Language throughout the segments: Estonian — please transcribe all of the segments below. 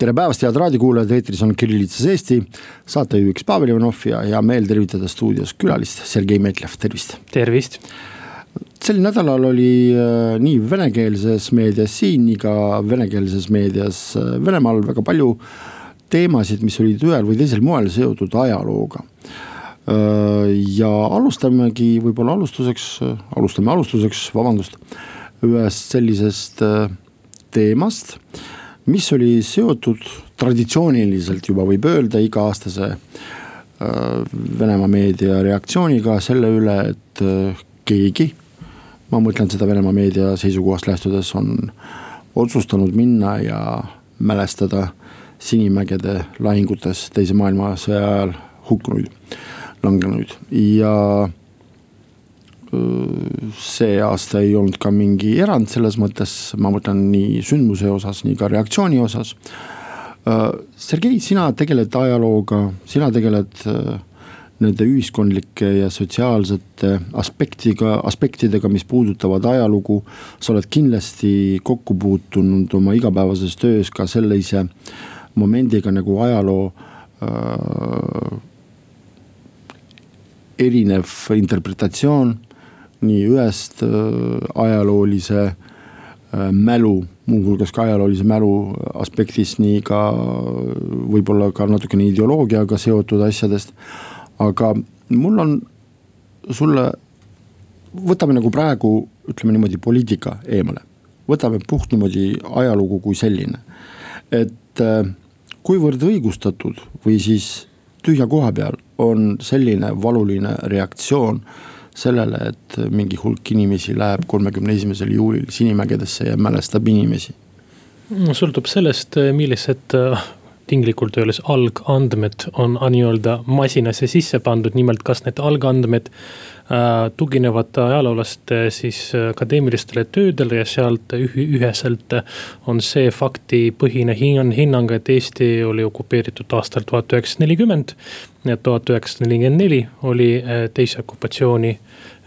tere päevast, head raadiokuulajad, eetris on Kirillitsas Eesti, saatejuhiks Pavel Ivanov ja hea meel tervitada stuudios külalist Sergei Metlev, tervist. tervist. sel nädalal oli äh, nii venekeelses meedias siin, nii ka venekeelses meedias äh, Venemaal väga palju teemasid, mis olid ühel või teisel moel seotud ajalooga äh,. ja alustamegi võib-olla alustuseks, alustame alustuseks, vabandust, ühest sellisest teemast mis oli seotud traditsiooniliselt juba võib öelda iga-aastase äh, Venemaa meedia reaktsiooniga selle üle, et äh, keegi, ma mõtlen seda Venemaa meedia seisukohast lähtudes, on otsustanud minna ja mälestada Sinimägede lahingutes teise maailmasõja ajal hukkunuid, langenuid. Ja see aasta ei olnud ka mingi erand selles mõttes, ma mõtlen nii sündmuse osas, nii ka reaktsiooni osas. Sergei, sina tegeled ajalooga, sina tegeled nende ühiskondlike ja sotsiaalsete aspektiga, aspektidega, mis puudutavad ajalugu. sa oled kindlasti kokku puutunud oma igapäevases töös ka sellise momendiga nagu ajaloo äh, erinev interpretatsioon nii ühest äh, ajaloolise äh, mälu, muuhulgas ka ajaloolise mälu aspektist, nii ka võib-olla ka natukene ideoloogiaga seotud asjadest. aga mul on sulle, võtame nagu praegu, ütleme niimoodi, poliitika eemale. võtame puht niimoodi ajalugu kui selline, et äh, kuivõrd õigustatud või siis tühja koha peal on selline valuline reaktsioon sellele, et mingi hulk inimesi läheb kolmekümne esimesel juulil Sinimägedesse ja mälestab inimesi? sõltub sellest, millised äh, tinglikult öeldes algandmed on nii-öelda masinasse sisse pandud, nimelt kas need algandmed äh, tuginevad ajaloolaste siis akadeemilistele töödele ja sealt üheselt on see faktipõhine hinnang, et Eesti oli okupeeritud aastal tuhat üheksasada nelikümmend. ja tuhat üheksasada nelikümmend neli oli äh, teise okupatsiooni Äh,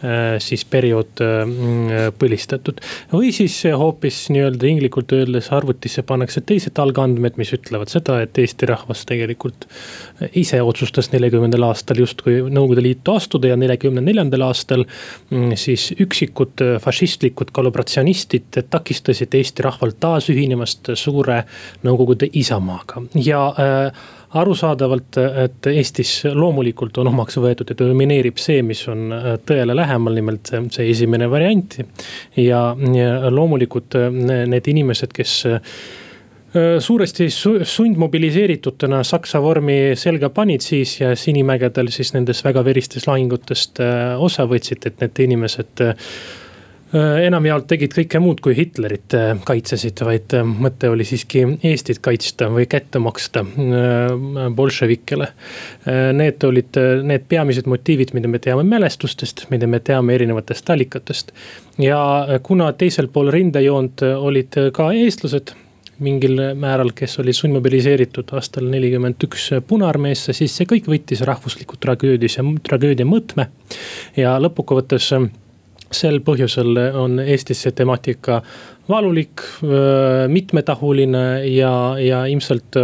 siis periood äh, mm, põlistatud. või siis hoopis nii-öelda inglikult öeldes arvutisse pannakse teised algandmed, mis ütlevad seda, et Eesti rahvas tegelikult äh, ise otsustas neljakümnendal aastal justkui Nõukogude Liitu astuda ja neljakümne neljandal aastal. Mm, siis üksikud fašistlikud kollaboratsionistid takistasid Eesti rahvalt taasühinemast suure Nõukogude isamaaga ja äh, arusaadavalt, et Eestis loomulikult on omaks võetud ja domineerib see, mis on äh, tõele lähemal, nimelt see, see esimene variant. ja, loomulikult äh, need inimesed, kes äh, suuresti sundmobiliseeritutena Saksa vormi selga panid siis ja Sinimägedel siis nendest väga veristest lahingutest osa võtsid, et need inimesed enamjaolt tegid kõike muud kui Hitlerit äh, kaitsesid, vaid äh, mõte oli siiski Eestit kaitsta või kätte maksta bolševikele. Need olid need peamised motiivid, mida me teame mälestustest, mida me teame erinevatest allikatest. ja kuna teisel pool rindejoont olid ka eestlased mingil määral, kes oli sundmobiliseeritud aastal nelikümmend üks Punaarmeesse, siis see kõik võttis rahvusliku tragöödia, tragöödia mõõtme. ja lõppkokkuvõttes sel põhjusel on Eestis see temaatika valulik, mitmetahuline ja, ja ilmselt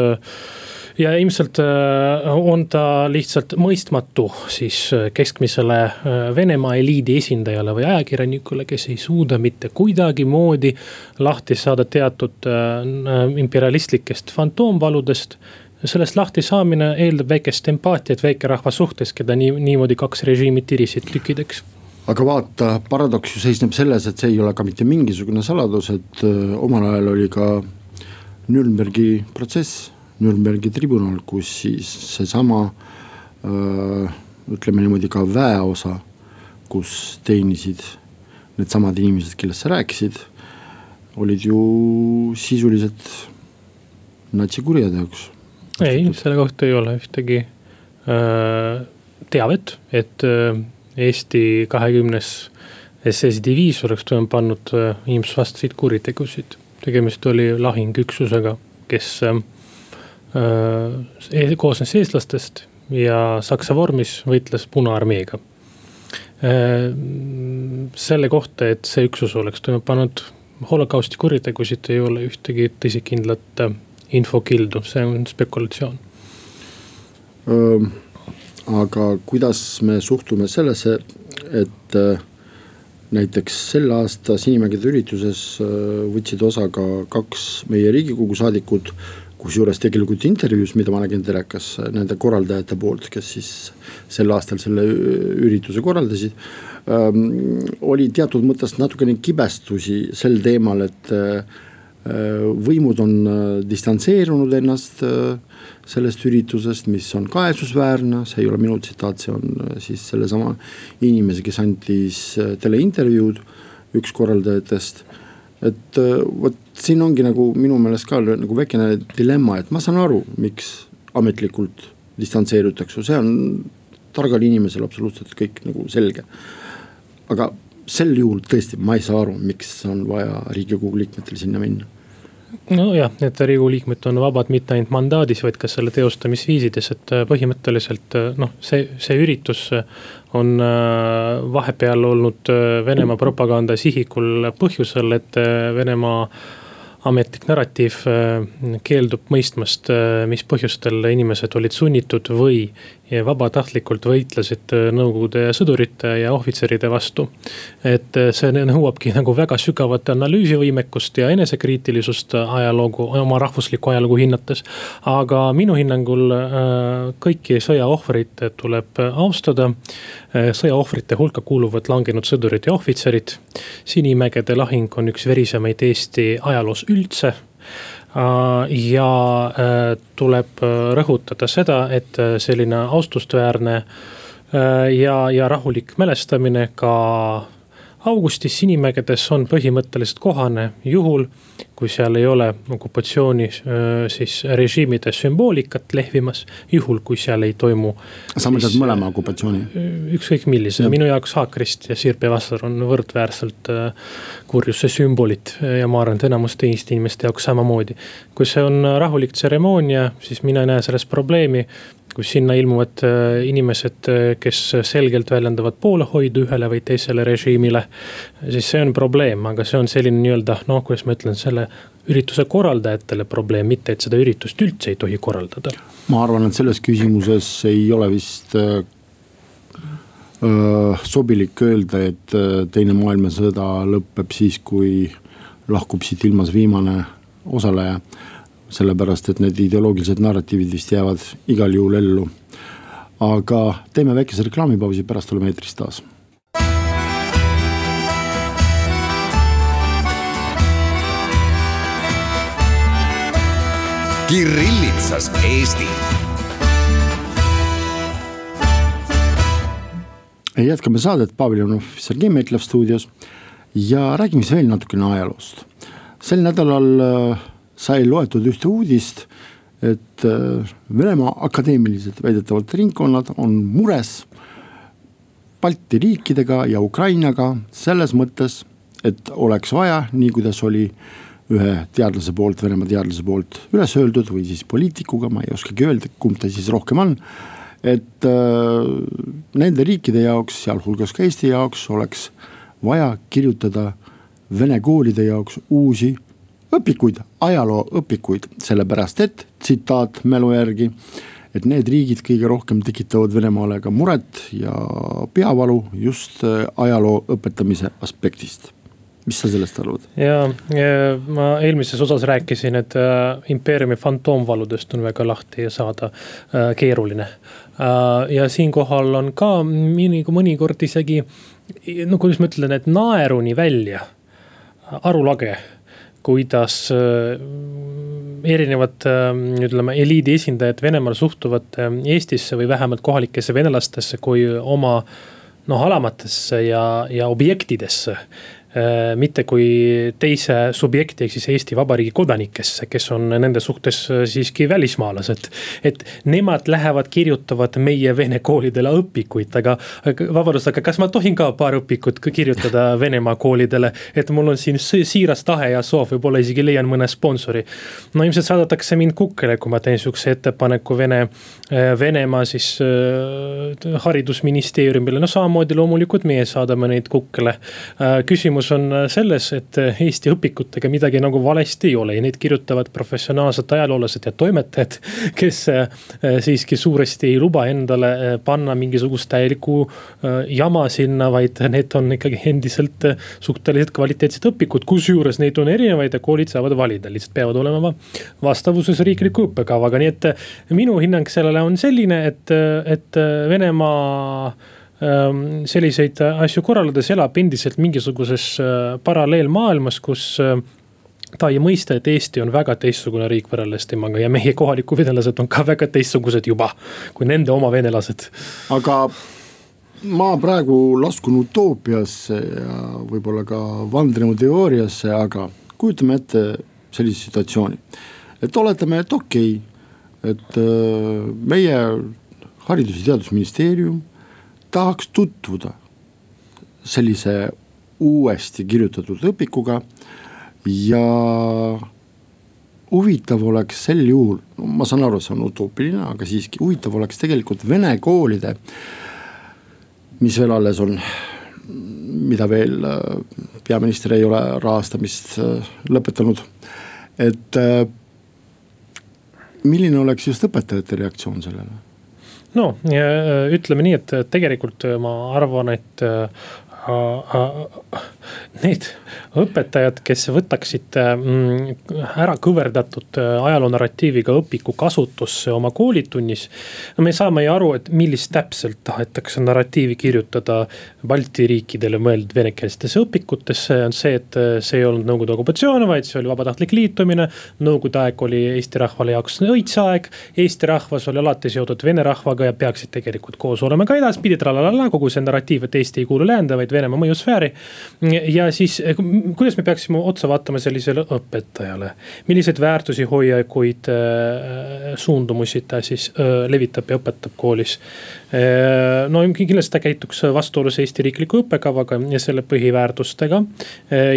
ja ilmselt on ta lihtsalt mõistmatu siis keskmisele Venemaa eliidi esindajale või ajakirjanikule, kes ei suuda mitte kuidagimoodi lahti saada teatud imperialistlikest fantoomvaludest. Sellest lahti saamine eeldab väikest empaatiat väikerahva suhtes, keda nii, niimoodi kaks režiimi tirisid tükkideks aga vaata, paradoks ju seisneb selles, et see ei ole ka mitte mingisugune saladus, et äh, omal ajal oli ka Nürnbergi protsess, Nürnbergi tribunal, kus siis seesama äh, ütleme niimoodi ka väeosa, kus teenisid needsamad inimesed, kellest sa rääkisid, olid ju sisuliselt natsikurjateoks. ei, selle kohta ei ole ühtegi äh, teavet, et Eesti kahekümnes SS diviis oleks toime pannud inimsusvastaseid kuritegusid. tegemist oli lahingüksusega, kes äh, koosnes eestlastest ja Saksa vormis võitles Punaarmeega äh,. selle kohta, et see üksus oleks toime pannud holokausti kuritegusid, ei ole ühtegi tõsikindlat infokildu, see on spekulatsioon aga kuidas me suhtume sellesse, et äh, näiteks selle aasta Sinimägede ürituses äh, võtsid osa ka kaks meie riigikogu saadikut. kusjuures tegelikult intervjuus, mida ma nägin telekas nende korraldajate poolt, kes siis sel aastal selle ürituse korraldasid ähm,. oli teatud mõttes natukene kibestusi sel teemal, et äh, võimud on distantseerunud ennast sellest üritusest, mis on kahetsusväärne, see ei ole minu tsitaat, see on äh, siis sellesama inimese, kes andis äh, teleintervjuud, üks korraldajatest. et äh, vot siin ongi nagu minu meelest ka nagu väikene dilemma, et ma saan aru, miks ametlikult distantseerutakse, see on targal inimesel absoluutselt kõik nagu selge. aga sel juhul tõesti, ma ei saa aru, miks on vaja riigikogu liikmetel sinna minna. Nojah, et riigikogu liikmed on vabad mitte ainult mandaadis, vaid ka selle teostamisviisides, et äh, põhimõtteliselt äh, noh, see, see üritus äh, on vahepeal olnud Venemaa propaganda sihikul põhjusel, et Venemaa ametlik narratiiv keeldub mõistmast, mis põhjustel inimesed olid sunnitud või vabatahtlikult võitlesid äh, Nõukogude sõdurite ja ohvitseride vastu. et äh, see nõuabki nagu väga sügavat analüüsivõimekust ja enesekriitilisust ajaloogu, oma rahvuslikku ajalugu hinnates. aga minu hinnangul äh, kõiki sõjaohvreid tuleb austada. sõjaohvrite hulka kuuluvad langenud sõdurid ja ohvitserid. Sinimägede lahing on üks verisemaid Eesti ajaloos üldse ja äh, tuleb äh, rõhutada seda, et selline austusväärne ja, ja rahulik mälestamine ka augustis Sinimägedes on põhimõtteliselt kohane juhul, kui seal ei ole okupatsiooni siis režiimide sümboolikat lehvimas, juhul kui seal ei toimu. sa mõtled mõlema okupatsiooni? ükskõik millise, minu jaoks haakrist ja sirpivasser on võrdväärselt kurjuse sümbolid ja ma arvan, et enamuste Eesti inimeste jaoks samamoodi. kui see on rahulik tseremoonia, siis mina ei näe selles probleemi kus sinna ilmuvad äh, inimesed, äh, kes selgelt väljendavad poolehoidu ühele või teisele režiimile. siis see on probleem, aga see on selline nii-öelda noh, kuidas ma ütlen, selle ürituse korraldajatele probleem, mitte et seda üritust üldse ei tohi korraldada. ma arvan, et selles küsimuses ei ole vist äh, sobilik öelda, et teine maailmasõda lõpeb siis, kui lahkub siit ilmas viimane osaleja sellepärast et need ideoloogilised narratiivid vist jäävad igal juhul ellu. aga teeme väikese reklaamipausi, pärast oleme eetris taas. Kirillitsas Eesti. jätkame saadet, Pavel Jonov, Sergei Metlev stuudios ja räägime siis veel natukene ajaloost. sel nädalal äh, sai loetud ühte uudist, et äh, Venemaa akadeemilised väidetavalt ringkonnad on mures Balti riikidega ja Ukrainaga selles mõttes, et oleks vaja, nii kuidas oli ühe teadlase poolt, Venemaa teadlase poolt üles öeldud või siis poliitikuga, ma ei oskagi öelda, kumb ta siis rohkem on. et äh, nende riikide jaoks, sealhulgas ka Eesti jaoks, oleks vaja kirjutada vene koolide jaoks uusi õpikuid, ajalooõpikuid, sellepärast et tsitaat mälu järgi. et need riigid kõige rohkem tekitavad Venemaale ka muret ja peavalu just äh, ajaloo õpetamise aspektist mis sa sellest arvad? ja, ma eelmises osas rääkisin, et äh, impeeriumi fantoomvaludest on väga lahti saada äh, keeruline ja siinkohal on ka mõnikord isegi, no kuidas ma ütlen, et naeruni välja arulage kuidas äh, erinevad äh, ütleme eliidi esindajad Venemaal suhtuvad äh, Eestisse või vähemalt kohalikesse venelastesse kui oma noh, alamatesse ja, ja objektidesse. Äh, mitte kui teise subjekti, ehk siis Eesti Vabariigi kodanikesse, kes on nende suhtes äh, siiski välismaalased. et nemad lähevad, kirjutavad meie vene koolidele õpikuid, aga vabandust, aga kas ma tohin ka paar õpikut kirjutada Venemaa koolidele, et mul on siin siiras tahe ja soov, võib-olla isegi leian mõne sponsori. no ilmselt saadetakse mind kukkele, kui ma teen sihukese ettepaneku Vene, äh, Venemaa siis haridusministeeriumile, no samamoodi loomulikult meie saadame neid kukkele küsimus küsimus on äh, selles, et äh, Eesti õpikutega midagi nagu valesti ei ole ja neid kirjutavad professionaalsed ajaloolased ja toimetajad. kes äh, siiski suuresti ei luba endale panna mingisugust täielikku jama sinna, vaid need on ikkagi endiselt suhteliselt kvaliteetsed õpikud, kusjuures neid on erinevaid ja koolid saavad valida, lihtsalt peavad olema vastavuses riikliku õppekavaga, nii et minu hinnang sellele on selline, et, et Venemaa selliseid asju korraldades elab endiselt mingisuguses äh, paralleelmaailmas, kus äh, ta ei mõista, et Eesti on väga teistsugune riik võrreldes temaga ja meie kohalikud venelased on ka väga teistsugused juba kui nende oma venelased. aga ma praegu laskun utoopiasse ja võib-olla ka vandenõuteooriasse, aga kujutame ette sellist situatsiooni. et oletame, et okei okay,, et äh, meie haridus- ja teadusministeerium tahaks tutvuda sellise uuesti kirjutatud õpikuga ja huvitav oleks sel juhul, ma saan aru, see on utoopiline, aga siiski huvitav oleks tegelikult vene koolide, mis veel alles on, mida veel äh, peaminister ei ole rahastamist äh, lõpetanud, et äh, milline oleks just õpetajate reaktsioon sellele no äh, ütleme nii, et tegelikult äh, ma arvan, et äh, need õpetajad, kes võtaksid mm, ära kõverdatud ajaloo narratiiviga õpiku kasutusse oma koolitunnis. no me saame ju aru, et millist täpselt tahetakse narratiivi kirjutada Balti riikidele mõeldud venekeelsetesse õpikutesse, on see, et see ei olnud Nõukogude okupatsioon, vaid see oli vabatahtlik liitumine. Nõukogude aeg oli Eesti rahvale jaoks õitseaeg, Eesti rahvas oli alati seotud vene rahvaga ja peaksid tegelikult koos olema ka edaspidi, tralalala, kogu see narratiiv, et Eesti ei kuulu läände, vaid Venemaa mõjusfääri. ja siis, kuidas me peaksime otsa vaatama sellisele õpetajale, milliseid väärtusi, hoiakuid, äh, suundumusi ta siis äh, levitab ja õpetab koolis. Äh, no kindlasti ta käituks vastuolus Eesti riikliku õppekavaga ja selle põhiväärtustega.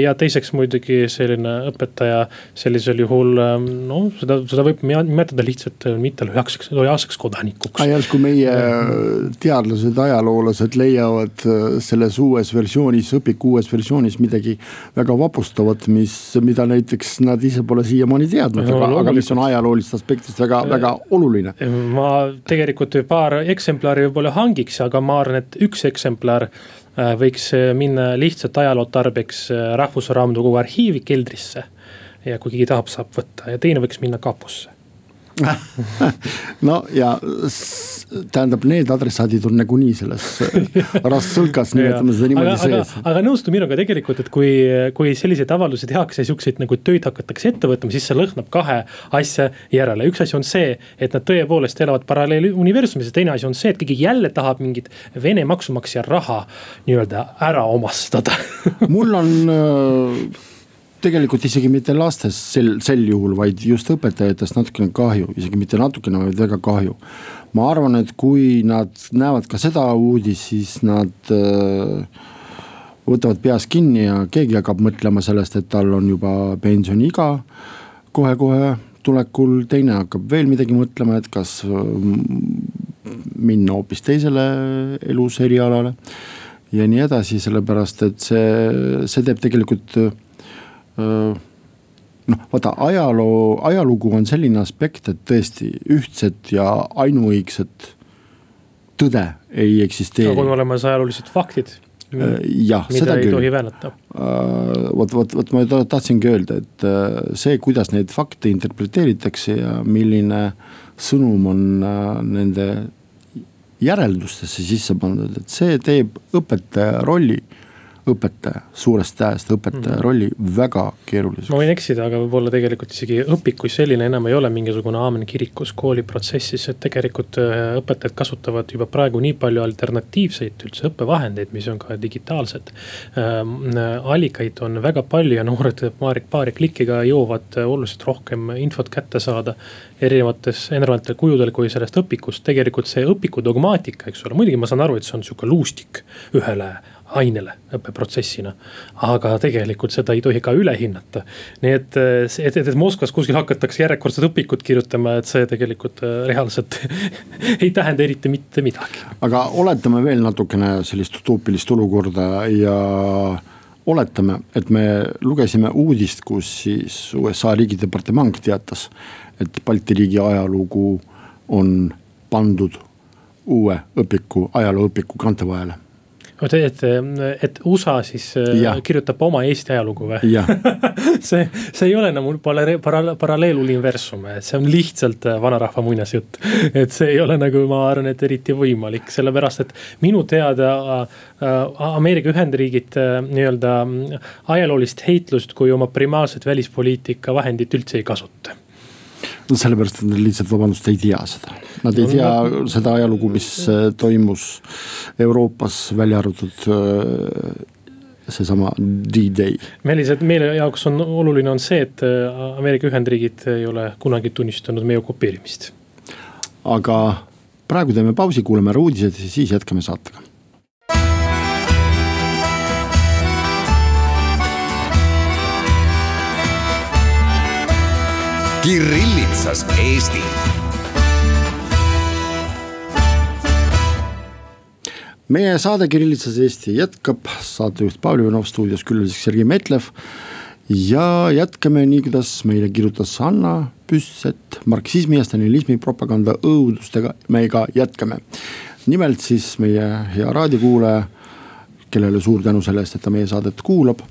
ja teiseks muidugi selline õpetaja sellisel juhul no seda, seda võib nimetada lihtsalt mitte lojaalseks, lojaalseks kodanikuks. järsku meie teadlased, ajaloolased leiavad selles uues versioonis versioonis, õpiku uues versioonis midagi väga vapustavat, mis, mida näiteks nad ise pole siiamaani teadnud no,, aga, aga mis on ajaloolisest aspektist väga, väga oluline. ma tegelikult paar eksemplari võib-olla hangiks, aga ma arvan, et üks eksemplar äh, võiks minna lihtsalt ajaloo tarbeks äh, Rahvusraamatukogu arhiivi keldrisse. ja kui keegi tahab, saab võtta ja teine võiks minna kaposse no ja tähendab, need adressaadid on nagunii selles rastsõlgas, nimetame seda niimoodi sees. aga, aga nõustu minuga tegelikult, et kui, kui selliseid avaldusi tehakse, siukseid nagu töid hakatakse ette võtma, siis see lõhnab kahe asja järele. üks asi on see, et nad tõepoolest elavad paralleeluniversumis ja teine asi on see, et keegi jälle tahab mingit Vene maksumaksja raha nii-öelda ära omastada mul on tegelikult isegi mitte lastest sel, sel juhul, vaid just õpetajatest natukene kahju, isegi mitte natukene, vaid väga kahju. ma arvan, et kui nad näevad ka seda uudist, siis nad äh, võtavad peas kinni ja keegi hakkab mõtlema sellest, et tal on juba pensioniiga kohe-kohe tulekul, teine hakkab veel midagi mõtlema, et kas minna hoopis teisele elus erialale ja nii edasi, sellepärast et see, see teeb tegelikult noh, vaata ajaloo, ajalugu on selline aspekt, et tõesti ühtset ja ainuõigset tõde ei eksisteeri. aga on olemas ajaloolised faktid. jah, seda küll. vot, vot, vot ma tahtsingi öelda, et see, kuidas neid fakte interpreteeritakse ja milline sõnum on nende järeldustesse sisse pandud, et see teeb õpetaja rolli õpetaja, suurest tähest õpetaja mm. rolli väga keeruliseks. ma võin eksida, aga võib-olla tegelikult isegi õpik kui selline enam ei ole mingisugune aamen kirikus kooliprotsessis, et tegelikult äh, õpetajad kasutavad juba praegu nii palju alternatiivseid üldse õppevahendeid, mis on ka digitaalsed ähm,. allikaid on väga palju ja noored paari, paari klikiga jõuavad oluliselt rohkem infot kätte saada erinevates, erinevatel kujudel kui sellest õpikust, tegelikult see õpiku dogmaatika, eks ole, muidugi ma saan aru, et see on sihuke luustik ühele ainele õppeprotsessina. aga tegelikult seda ei tohi ka üle hinnata. nii et, et, et, et Moskvas kuskil hakatakse järjekordset õpikut kirjutama, et see tegelikult äh, reaalselt ei tähenda eriti mitte midagi. aga oletame veel natukene sellist utoopilist olukorda ja oletame, et me lugesime uudist, kus siis USA riigidepartement teatas, et Balti riigi ajalugu on pandud uue õpiku, ajalooõpiku kantevahele oota, et, et USA siis äh, ja. kirjutab oma Eesti ajalugu või? see, see ei ole enam para-, para-, paralleeluniversum, et see on lihtsalt äh, vanarahva muinasjutt. et see ei ole nagu, ma arvan, et eriti võimalik, sellepärast et minu teada äh, Ameerika Ühendriigid nii-öelda ajaloolist heitlust kui oma primaarset välispoliitika vahendit üldse ei kasuta sellepärast, et nad lihtsalt, vabandust, ei tea seda. Nad ei tea seda ajalugu, mis äh, toimus Euroopas, välja arvatud äh, seesama D-Day. Meelis, et meile jaoks on oluline on see, et äh, Ameerika Ühendriigid ei ole kunagi tunnistanud meie okupeerimist. aga praegu teeme pausi, kuulame ära uudised ja siis jätkame saatega Kirillitsas Eesti. meie saade Kirillitsas Eesti jätkab, saatejuht Paul Ivanov stuudios külaliseks Sergei Metlev. ja jätkame nii, kuidas meile kirjutas Anna Püsset marksismi ja stalinismi propaganda õudustega, me ka jätkame. nimelt siis meie hea raadiokuulaja, kellele suur tänu selle eest, et ta meie saadet kuulab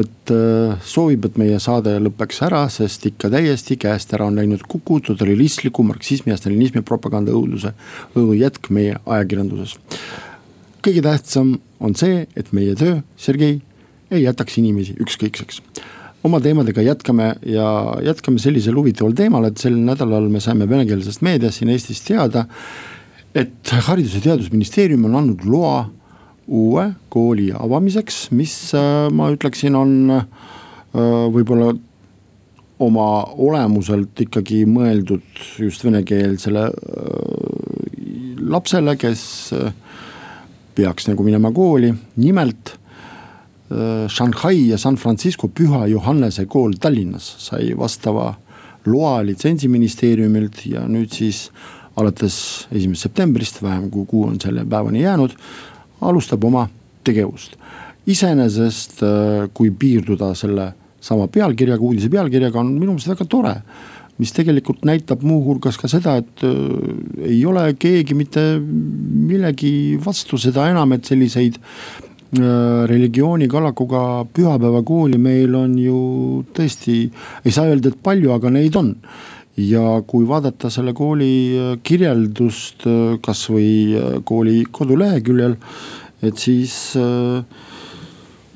et äh, soovib, et meie saade lõpeks ära, sest ikka täiesti käest ära on läinud Kuku totalistliku marksismi ja stalinismi propaganda õuduse õudujätk meie ajakirjanduses. kõige tähtsam on see, et meie töö, Sergei, ei jätaks inimesi ükskõikseks oma teemadega jätkame ja jätkame sellisel huvitaval teemal, et sel nädalal me saime venekeelsest meediast siin Eestis teada, et Haridus- ja Teadusministeerium on andnud loa uue kooli avamiseks, mis äh, ma ütleksin, on äh, võib-olla oma olemuselt ikkagi mõeldud just venekeelsele äh, lapsele, kes peaks nagu minema kooli, nimelt Shanghai ja San Francisco Püha Johannese kool Tallinnas sai vastava loa litsentsiministeeriumilt ja nüüd siis alates esimesest septembrist, vähem kui kuu on selle päevani jäänud, alustab oma tegevust. iseenesest, äh, kui piirduda selle sama pealkirjaga, uudise pealkirjaga, on minu meelest väga tore mis tegelikult näitab muuhulgas ka seda, et äh, ei ole keegi mitte millegi vastu, seda enam, et selliseid äh, religiooni kallakuga pühapäevakooli meil on ju tõesti, ei saa öelda, et palju, aga neid on. Ja kui vaadata selle kooli äh, kirjeldust äh, kasvõi äh, kooli koduleheküljel et siis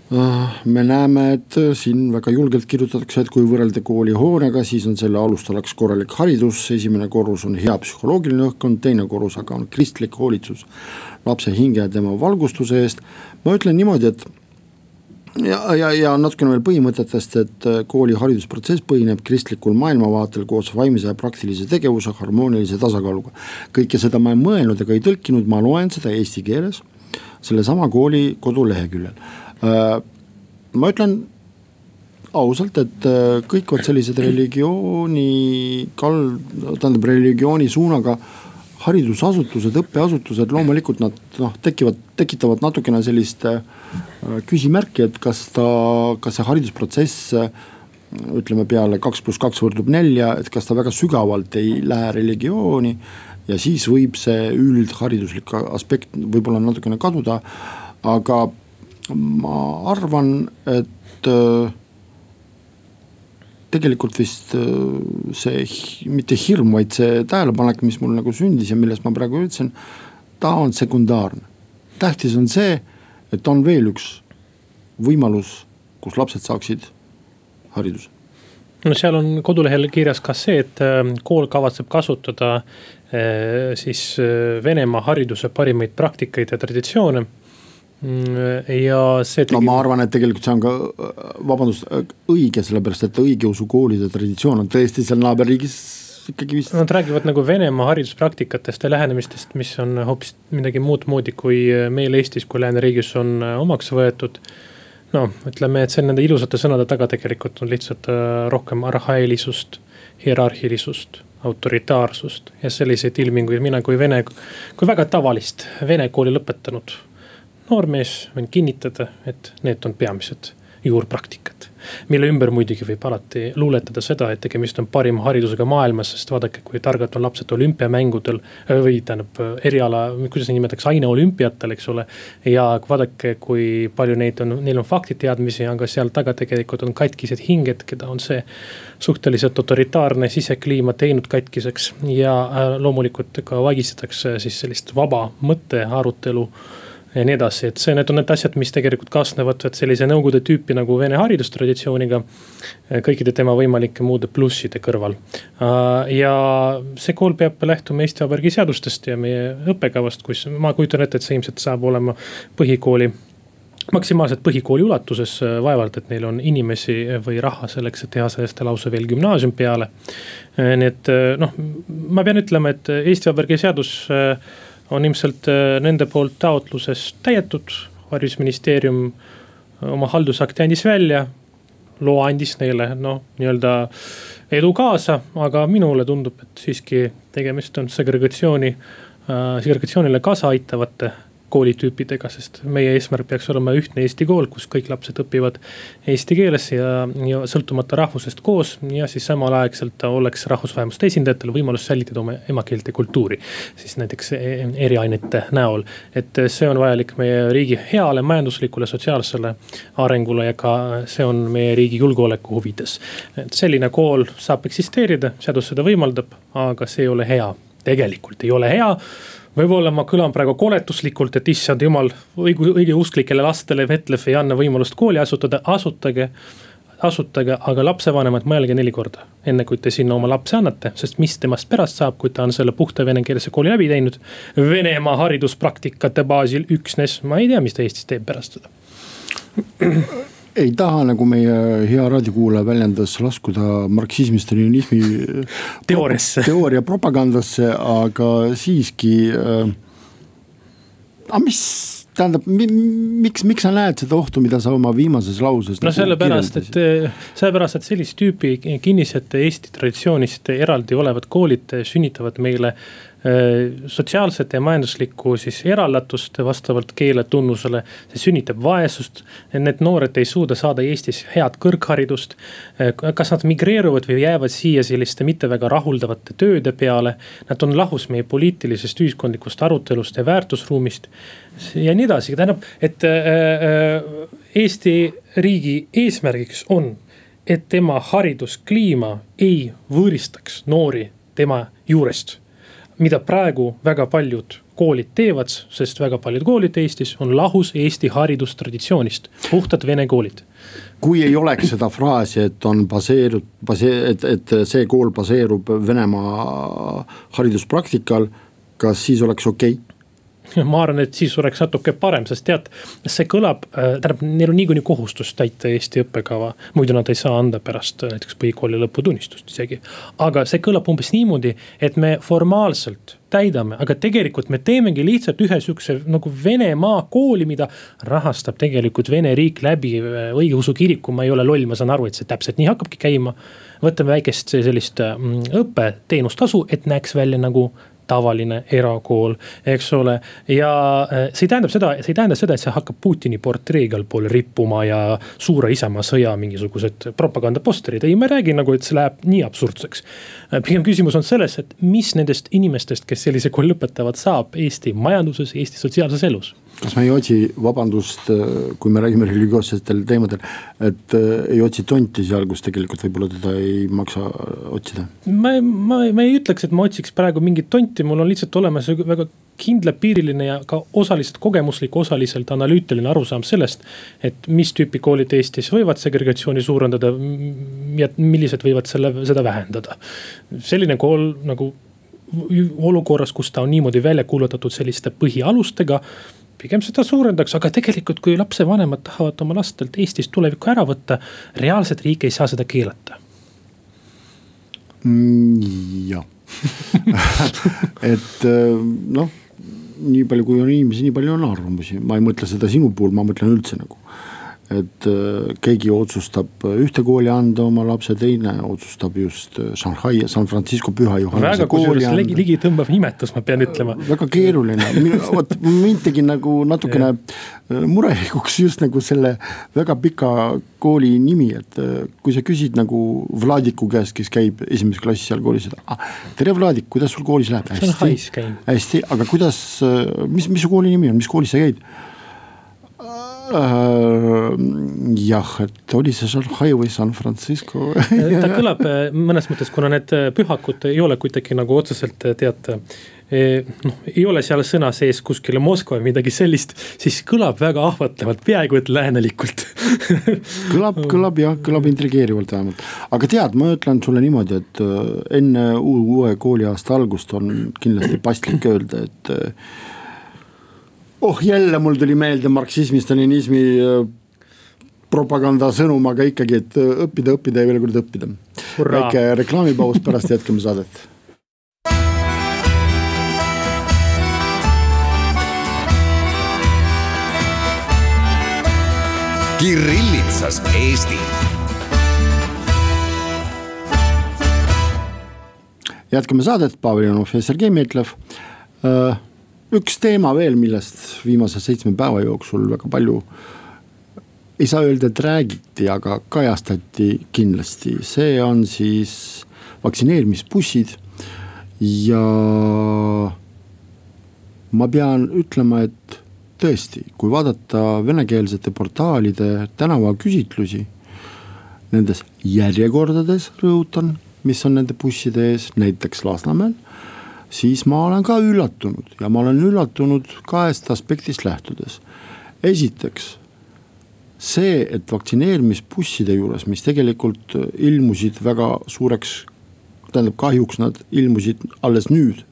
me näeme, et siin väga julgelt kirjutatakse, et kui võrrelda koolihoonega, siis on selle alustalaks korralik haridus, esimene korrus on hea psühholoogiline õhkkond, teine korrus aga on kristlik hoolitsus lapse hinge ja tema valgustuse eest. ma ütlen niimoodi, et ja, ja, ja natukene veel põhimõtetest, et kooli haridusprotsess põhineb kristlikul maailmavaatel koos vaimse ja praktilise tegevuse harmoonilise tasakaaluga. kõike seda ma ei mõelnud ega ei tõlkinud, ma loen seda eesti keeles sellesama kooli koduleheküljel. Äh, ma ütlen ausalt, et äh, kõik vot sellised religiooni kal-, tähendab religiooni suunaga haridusasutused, õppeasutused, loomulikult nad noh, tekivad, tekitavad natukene sellist äh, küsimärki, et kas ta, kas see haridusprotsess ütleme peale kaks pluss kaks võrdub nelja, et kas ta väga sügavalt ei lähe religiooni ja siis võib see üldhariduslik aspekt võib-olla natukene kaduda. aga ma arvan, et äh, tegelikult vist äh, see mitte hirm, vaid see tähelepanek, mis mul nagu sündis ja millest ma praegu ütlesin, ta on sekundaarne. tähtis on see, et on veel üks võimalus, kus lapsed saaksid hariduse no seal on kodulehel kirjas ka see, et äh, kool kavatseb kasutada äh, siis Venemaa hariduse parimaid praktikaid ja traditsioone. Mm, ja see tegi.... no ma arvan, et tegelikult see on ka, vabandust, õige, sellepärast et õigeusu koolide traditsioon on tõesti seal naaberriigis ikkagi vist. Nad räägivad nagu Venemaa hariduspraktikatest ja lähenemistest, mis on hoopis midagi muud moodi, kui meil Eestis kui lääneriigis on omaks võetud noh, ütleme, et see nende ilusate sõnade taga tegelikult on lihtsalt äh, rohkem arhaelisust, hierarhilisust, autoritaarsust ja selliseid ilminguid mina kui vene, kui väga tavalist vene kooli lõpetanud noormees võin kinnitada, et need on peamised juurpraktikat. mille ümber muidugi võib alati luuletada seda, et tegemist on parima haridusega maailmas, sest vaadake, kui targad on lapsed olümpiamängudel. või tähendab eriala, kuidas neid nimetatakse, aineolümpiatel, eks ole. ja vaadake, kui palju neid on, neil on faktiteadmisi, aga seal taga tegelikult on katkised hinged, keda on see suhteliselt autoritaarne sisekliima teinud katkiseks ja äh, loomulikult ka vaigistatakse siis sellist vaba mõttearutelu ja nii edasi, et see, need on need asjad, mis tegelikult kaasnevad sellise nõukogude tüüpi nagu vene haridustraditsiooniga. kõikide tema võimalike muude plusside kõrval. Äh, ja see kool peab lähtuma Eesti Vabariigi seadustest ja meie õppekavast, kus ma kujutan ette, et see ilmselt saab olema põhikooli maksimaalselt põhikooli ulatuses, äh, vaevalt, et neil on inimesi või raha selleks, et teha sellest lausa veel gümnaasium peale. Äh, nii et noh, ma pean ütlema, et Eesti Vabariigi seadus on ilmselt äh, nende poolt taotluses täidetud. haridusministeerium äh, oma haldusakti andis välja, loa andis neile noh, nii-öelda edu kaasa, aga minule tundub, et siiski tegemist on segregatsiooni, äh, segregatsioonile kaasa aitavate koolitüüpidega, sest meie eesmärk peaks olema ühtne Eesti kool, kus kõik lapsed õpivad eesti keeles ja, ja sõltumata rahvusest koos. ja siis samalaegselt oleks rahvusvähemuste esindajatel võimalus säilitada oma emakeelt ja kultuuri. siis näiteks e-, eriainete näol, et see on vajalik meie riigi heale majanduslikule, sotsiaalsele arengule ja ka see on meie riigi julgeoleku huvides. et selline kool saab eksisteerida, seadus seda võimaldab, aga see ei ole hea, tegelikult ei ole hea võib-olla ma kõlan praegu koletuslikult, et issand jumal, õige, õigeusklikele lastele Vetlef ei anna võimalust kooli asutada, asutage asutage, aga lapsevanemad, mõelge neli korda, enne kui te sinna oma lapse annate, sest mis temast pärast saab, kui ta on selle puhta venekeelse kooli läbi teinud. Venemaa hariduspraktikate baasil üksnes, ma ei tea, mis ta Eestis teeb pärast seda ei taha, nagu meie hea raadiokuulaja väljendas, laskuda marksismi-stalinismi teooriasse, teooria propagandasse, aga siiski äh,. aga mis tähendab, miks, miks sa näed seda ohtu, mida sa oma viimases lauses. no nagu sellepärast, et, sellepärast, et sellist tüüpi kinnisete Eesti traditsioonist eraldi olevad koolid sünnitavad meile Äh, sotsiaalset ja majanduslikku siis eraldatust vastavalt keeletunnusele. see sünnitab vaesust, need noored ei suuda saada Eestis head kõrgharidust. Äh, kas nad migreeruvad või jäävad siia selliste mitte väga rahuldavate tööde peale. Nad on lahus meie poliitilisest, ühiskondlikust arutelust ja väärtusruumist ja nii edasi, tähendab, et äh, Eesti riigi eesmärgiks on, et tema hariduskliima ei võõristaks noori tema juurest mida praegu väga paljud koolid teevad, sest väga paljud koolid Eestis on lahus Eesti haridustraditsioonist, puhtad vene koolid. kui ei oleks seda fraasi, et on baseerub, basee-, et, et see kool baseerub Venemaa hariduspraktikal, kas siis oleks okei okay?? ma arvan, et siis oleks natuke parem, sest tead, see kõlab, äh, tähendab, neil on niikuinii kohustus täita Eesti õppekava. muidu nad ei saa anda pärast äh, näiteks põhikooli lõputunnistust isegi. aga see kõlab umbes niimoodi, et me formaalselt täidame, aga tegelikult me teemegi lihtsalt ühe sihukese nagu Venemaa kooli, mida rahastab tegelikult Vene riik läbi äh, õigeusu kiriku, ma ei ole loll, ma saan aru, et see täpselt nii hakkabki käima. võtame väikest sellist õppeteenustasu, et näeks välja nagu tavaline erakool, eks ole. ja äh, see tähendab seda, see ei tähenda seda, et see hakkab Putini portree igal pool rippuma ja suure Isamaa sõja mingisugused propagandaposterid, ei, ma ei räägi nagu, et see läheb nii absurdseks. Äh, pigem küsimus on selles, et mis nendest inimestest, kes sellise kooli lõpetavad, saab Eesti majanduses, Eesti sotsiaalses elus kas me ei otsi, vabandust, kui me räägime religioossetel teemadel, et äh, ei otsi tonti seal, kus tegelikult võib-olla teda ei maksa otsida? ma, ma, ma ei ütleks, et ma otsiks praegu mingit tonti, mul on lihtsalt olemas väga kindlapiiriline ja ka osaliselt kogemuslik, osaliselt analüütiline arusaam sellest. et mis tüüpi koolid Eestis võivad segregatsiooni suurendada ja millised võivad selle, seda vähendada. selline kool nagu olukorras, kus ta on niimoodi välja kuulutatud selliste põhialustega pigem seda suurendaks, aga tegelikult, kui lapsevanemad tahavad oma lastelt Eestis tulevikku ära võtta, reaalselt riik ei saa seda keelata. Mm,. jah. Et äh, noh, nii palju, kui on inimesi, nii palju on arvamusi, ma ei mõtle seda sinu puhul, ma mõtlen üldse nagu et äh, keegi otsustab ühte kooli anda oma lapse, teine otsustab just äh, Shanghai ja San Francisco Püha Johannese kooli anda. ligi, ligi tõmbav nimetus, ma pean ütlema. väga keeruline, vot mind tegi nagu natukene äh, murelikuks just nagu selle väga pika kooli nimi, et kui sa küsid nagu Vladiku käest, kes käib esimeses klassis seal koolis, et ah, tere Vladik, kuidas sul koolis läheb? hästi, hästi, aga kuidas, mis, mis su kooli nimi on, mis koolis sa käid? Äh, jah, et oli see Shanghai või San Francisco? Ta kõlab äh, mõnes mõttes, kuna need äh, pühakud ei ole kuidagi nagu otseselt tead noh, ei ole seal sõna sees kuskile Moskva või midagi sellist, siis kõlab väga ahvatlevalt, peaaegu et läänelikult. Kõlab, kõlab jah, kõlab intrigeerivalt vähemalt, aga tead, ma ütlen sulle niimoodi, et enne uue kooliaasta algust on kindlasti paslik öelda, et oh jälle mul tuli meelde marksismi-stalinismi äh, propaganda sõnum, aga ikkagi, et äh, õppida, õppida ja veel kord õppida. väike reklaamipaus, pärast jätkame saadet. Kirillitsas Eesti. jätkame saadet, Pavel Janov ja Sergei Metlev äh, üks teema veel, millest viimase seitsme päeva jooksul väga palju ei saa öelda, et räägiti, aga kajastati kindlasti, see on siis vaktsineerimisbussid. Ja ma pean ütlema, et tõesti, kui vaadata venekeelsete portaalide tänavaküsitlusi, nendes järjekordades rõhutan, mis on nende busside ees, näiteks Lasnamäel siis ma olen ka üllatunud ja ma olen üllatunud kahest aspektist lähtudes. esiteks see, et vaktsineerimisbusside juures, mis tegelikult ilmusid väga suureks, tähendab kahjuks nad ilmusid alles nüüd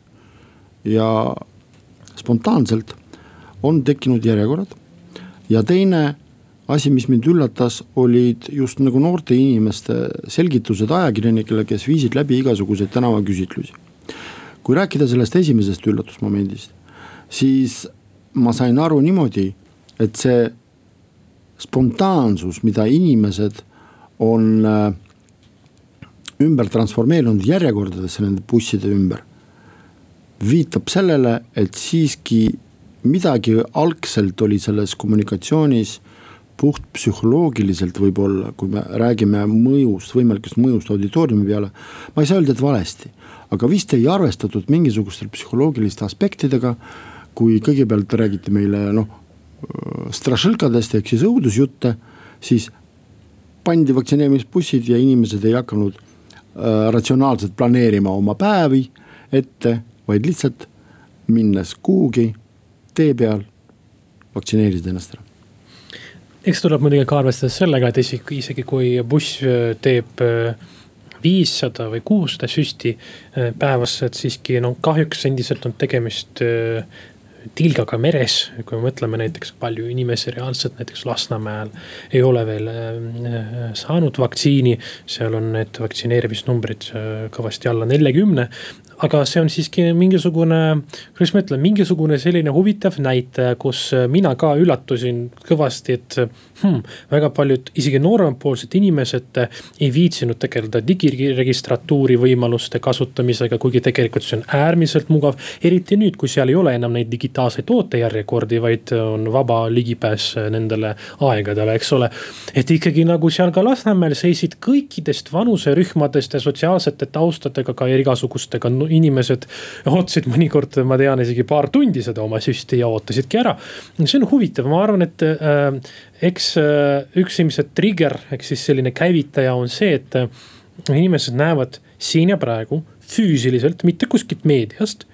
ja spontaanselt on tekkinud järjekorrad. ja teine asi, mis mind üllatas, olid just nagu noorte inimeste selgitused ajakirjanikele, kes viisid läbi igasuguseid tänavaküsitlusi kui rääkida sellest esimesest üllatusmomendist, siis ma sain aru niimoodi, et see spontaansus, mida inimesed on äh, ümber transformeerunud järjekordadesse nende busside ümber. viitab sellele, et siiski midagi algselt oli selles kommunikatsioonis puht psühholoogiliselt võib-olla, kui me räägime mõjust, võimalikust mõjust auditooriumi peale. ma ei saa öelda, et valesti, aga vist ei arvestatud mingisuguste psühholoogiliste aspektidega. kui kõigepealt räägiti meile noh, strašõlkadest ehk siis õudusjutte, siis pandi vaktsineerimisbussid ja inimesed ei hakanud äh, ratsionaalselt planeerima oma päevi ette, vaid lihtsalt minnes kuhugi tee peal, vaktsineerisid ennast ära eks tuleb muidugi ka arvestada sellega, et isegi, isegi kui buss äh, teeb äh, viissada või kuussada süsti äh, päevas, et siiski no kahjuks endiselt on tegemist äh, tilgaga meres, kui me mõtleme näiteks palju inimesi reaalselt näiteks Lasnamäel ei ole veel äh, saanud vaktsiini. seal on need vaktsineerimisnumbrid kõvasti alla neljakümne, aga see on siiski mingisugune, kuidas ma ütlen, mingisugune selline huvitav näitaja, kus mina ka üllatusin kõvasti, et hmm, väga paljud isegi noorempoolsed inimesed ei viitsinud tegeleda digiregistratuuri võimaluste kasutamisega, kuigi tegelikult see on äärmiselt mugav. eriti nüüd, kui seal ei ole enam neid digitaalseid ootejärjekordi, vaid on vaba ligipääs nendele aegadele, eks ole. et ikkagi nagu seal ka Lasnamäel seisid kõikidest vanuserühmadest ja sotsiaalsete taustadega ka igasugustega inimesed ootasid mõnikord, ma tean isegi paar tundi seda oma süsti ja ootasidki ära. see on huvitav, ma arvan, et äh, eks äh, üks ilmselt trigger ehk siis selline käivitaja on see, et äh, inimesed näevad siin ja praegu füüsiliselt, mitte kuskilt meediast.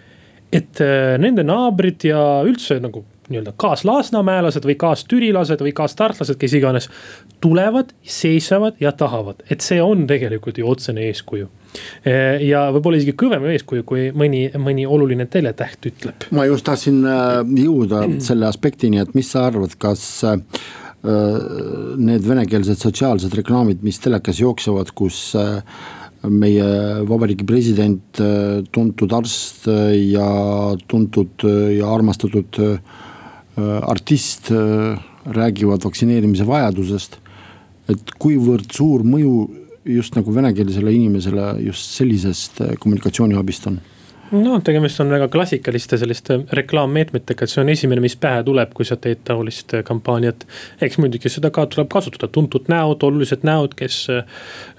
et äh, nende naabrid ja üldse nagu nii-öelda kaaslasnamäelased või kaastürilased või kaastartlased, kes iganes. tulevad, seisavad ja tahavad, et see on tegelikult ju otsene eeskuju. Ja võib-olla isegi kõvem eeskuju, kui mõni, mõni oluline teletäht ütleb. ma just tahtsin jõuda selle aspektini, et mis sa arvad, kas need venekeelsed sotsiaalsed reklaamid, mis telekas jooksevad, kus meie vabariigi president, tuntud arst ja tuntud ja armastatud artist räägivad vaktsineerimise vajadusest. et kuivõrd suur mõju just nagu venekeelsele inimesele just sellisest kommunikatsiooniabist on no tegemist on väga klassikaliste selliste reklaammeetmetega, et see on esimene, mis pähe tuleb, kui sa teed taolist kampaaniat. eks muidugi seda ka tuleb kasutada, tuntud näod, olulised näod, kes,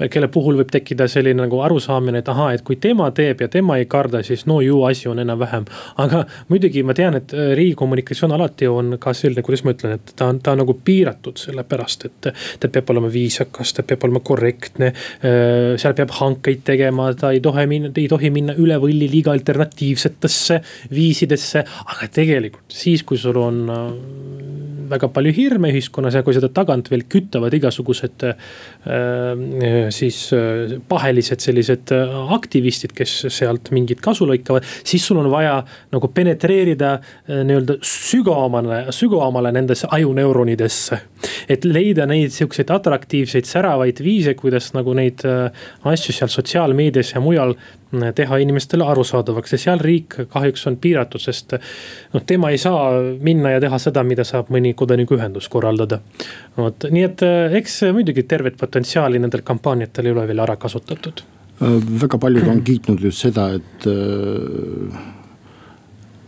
kelle puhul võib tekkida selline nagu arusaamine, et ahaa, et kui tema teeb ja tema ei karda, siis no ju asi on enam-vähem. aga muidugi ma tean, et riigi kommunikatsioon alati on ka selline, kuidas ma ütlen, et ta on, ta on nagu piiratud, sellepärast et ta peab olema viisakas, ta peab olema korrektne. seal peab hankeid tegema, ta ei tohi minna, ei tohi minna üle võlli liiga alternatiivsetesse viisidesse. aga tegelikult siis, kui sul on äh, väga palju hirme ühiskonnas ja kui seda tagant veel kütavad igasugused äh, siis äh, pahelised sellised aktivistid, kes sealt mingit kasu lõikavad. siis sul on vaja nagu penetreerida nii-öelda sügavamale, sügavamale nendesse ajuneuronidesse. et leida neid siukseid atraktiivseid, säravaid viise, kuidas nagu neid asju seal sotsiaalmeedias ja mujal teha inimestele arusaadavaks ja seal riik kahjuks on piiratud, sest noh, tema ei saa minna ja teha seda, mida saab mõni kodanikuühendus korraldada. vot, nii et eh, eks muidugi tervet potentsiaali nendel kampaaniatel ei ole veel ära kasutatud. Äh, väga paljud on kiitnud just seda, et äh,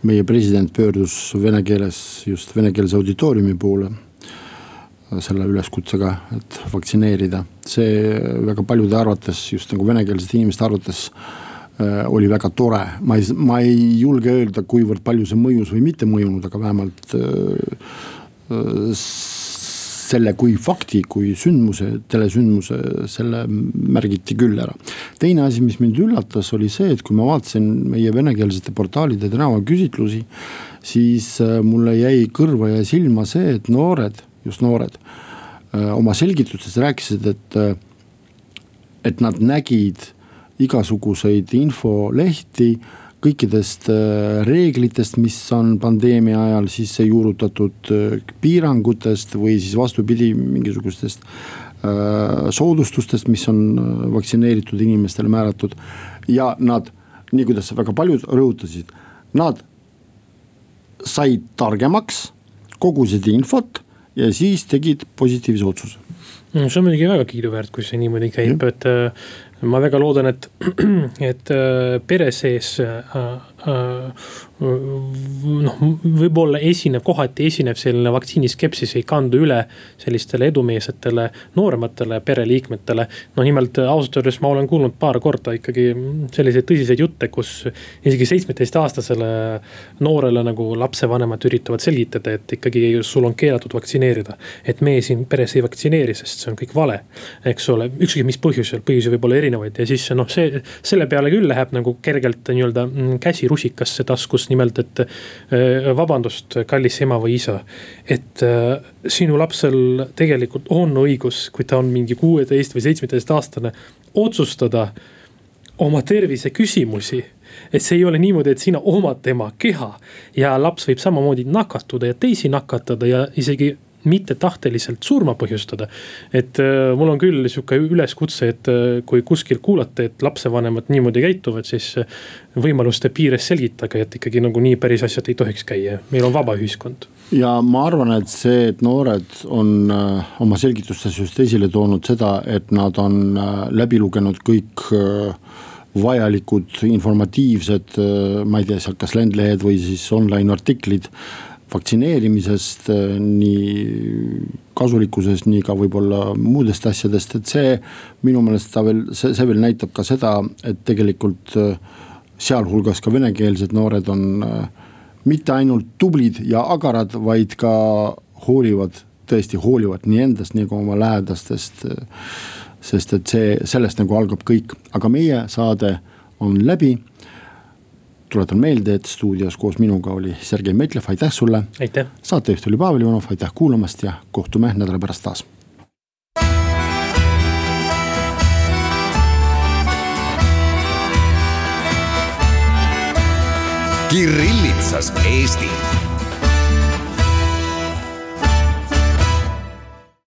meie president pöördus vene keeles just venekeelse auditooriumi poole äh, selle üleskutsega, et vaktsineerida. see väga paljude arvates, just nagu venekeelsete inimeste arvates Äh, oli väga tore, ma ei, ma ei julge öelda, kuivõrd palju see mõjus või mitte mõjunud, aga vähemalt äh, äh, selle kui fakti, kui sündmuse, telesündmuse, selle märgiti küll ära. teine asi, mis mind üllatas, oli see, et kui ma vaatasin meie venekeelsete portaalide tänavaküsitlusi, siis mulle jäi kõrva ja silma see, et noored, just noored, oma selgitustes rääkisid, et, et nad nägid igasuguseid infolehti kõikidest äh, reeglitest, mis on pandeemia ajal sisse juurutatud, äh, piirangutest või siis vastupidi, mingisugustest äh, soodustustest, mis on vaktsineeritud inimestele määratud. ja nad, nii kuidas väga paljud rõhutasid, nad said targemaks, kogusid infot ja siis tegid positiivse otsuse. see on muidugi väga kiiduväärt, kui see niimoodi käib, et ma väga loodan, et, et äh, pere sees äh, noh, võib-olla esineb, kohati esineb selline vaktsiiniskepsis ei kandu üle sellistele edumeelsetele noorematele pereliikmetele. no nimelt ausalt öeldes ma olen kuulnud paar korda ikkagi selliseid tõsiseid jutte, kus isegi seitsmeteistaastasele noorele nagu lapsevanemad üritavad selgitada, et ikkagi sul on keelatud vaktsineerida. et me siin peres ei vaktsineeri, sest see on kõik vale, eks ole, ükskõik mis põhjusel, põhjusi võib olla erinevaid ja siis noh, see, selle peale küll läheb nagu kergelt nii-öelda käsi rusikasse taskus nimelt, et äh, vabandust, kallis ema või isa. et äh, sinu lapsel tegelikult on õigus, kui ta on mingi kuueteist või seitsmeteist aastane, otsustada oma tervise küsimusi et see ei ole niimoodi, et sina omad tema keha ja laps võib samamoodi nakatuda ja teisi nakatada ja isegi mittetahteliselt surma põhjustada. et äh, mul on küll sihuke üleskutse, et äh, kui kuskil kuulate, et lapsevanemad niimoodi käituvad, siis äh, võimaluste piires selgitage, et ikkagi nagu nii päris asjad ei tohiks käia, meil on vaba ühiskond. ja ma arvan, et see, et noored on oma selgitustes just esile toonud seda, et nad on läbi lugenud kõik vajalikud informatiivsed, ma ei tea, seal kas lendlehed või siis online artiklid vaktsineerimisest, äh, nii kasulikkusest, nii ka võib-olla muudest asjadest, et see minu meelest ta veel, see, see veel näitab ka seda, et tegelikult äh, sealhulgas ka venekeelsed noored on äh, mitte ainult tublid ja agarad, vaid ka hoolivad, tõesti hoolivad nii endast, nii ka oma lähedastest. sest et see, sellest nagu algab kõik, aga meie saade on läbi tuletan meelde, et stuudios koos minuga oli Sergei Metlev, aitäh sulle. aitäh. saatejuht oli Pavel Ivanov, aitäh kuulamast ja kohtume nädala pärast taas. Kirillitsas Eesti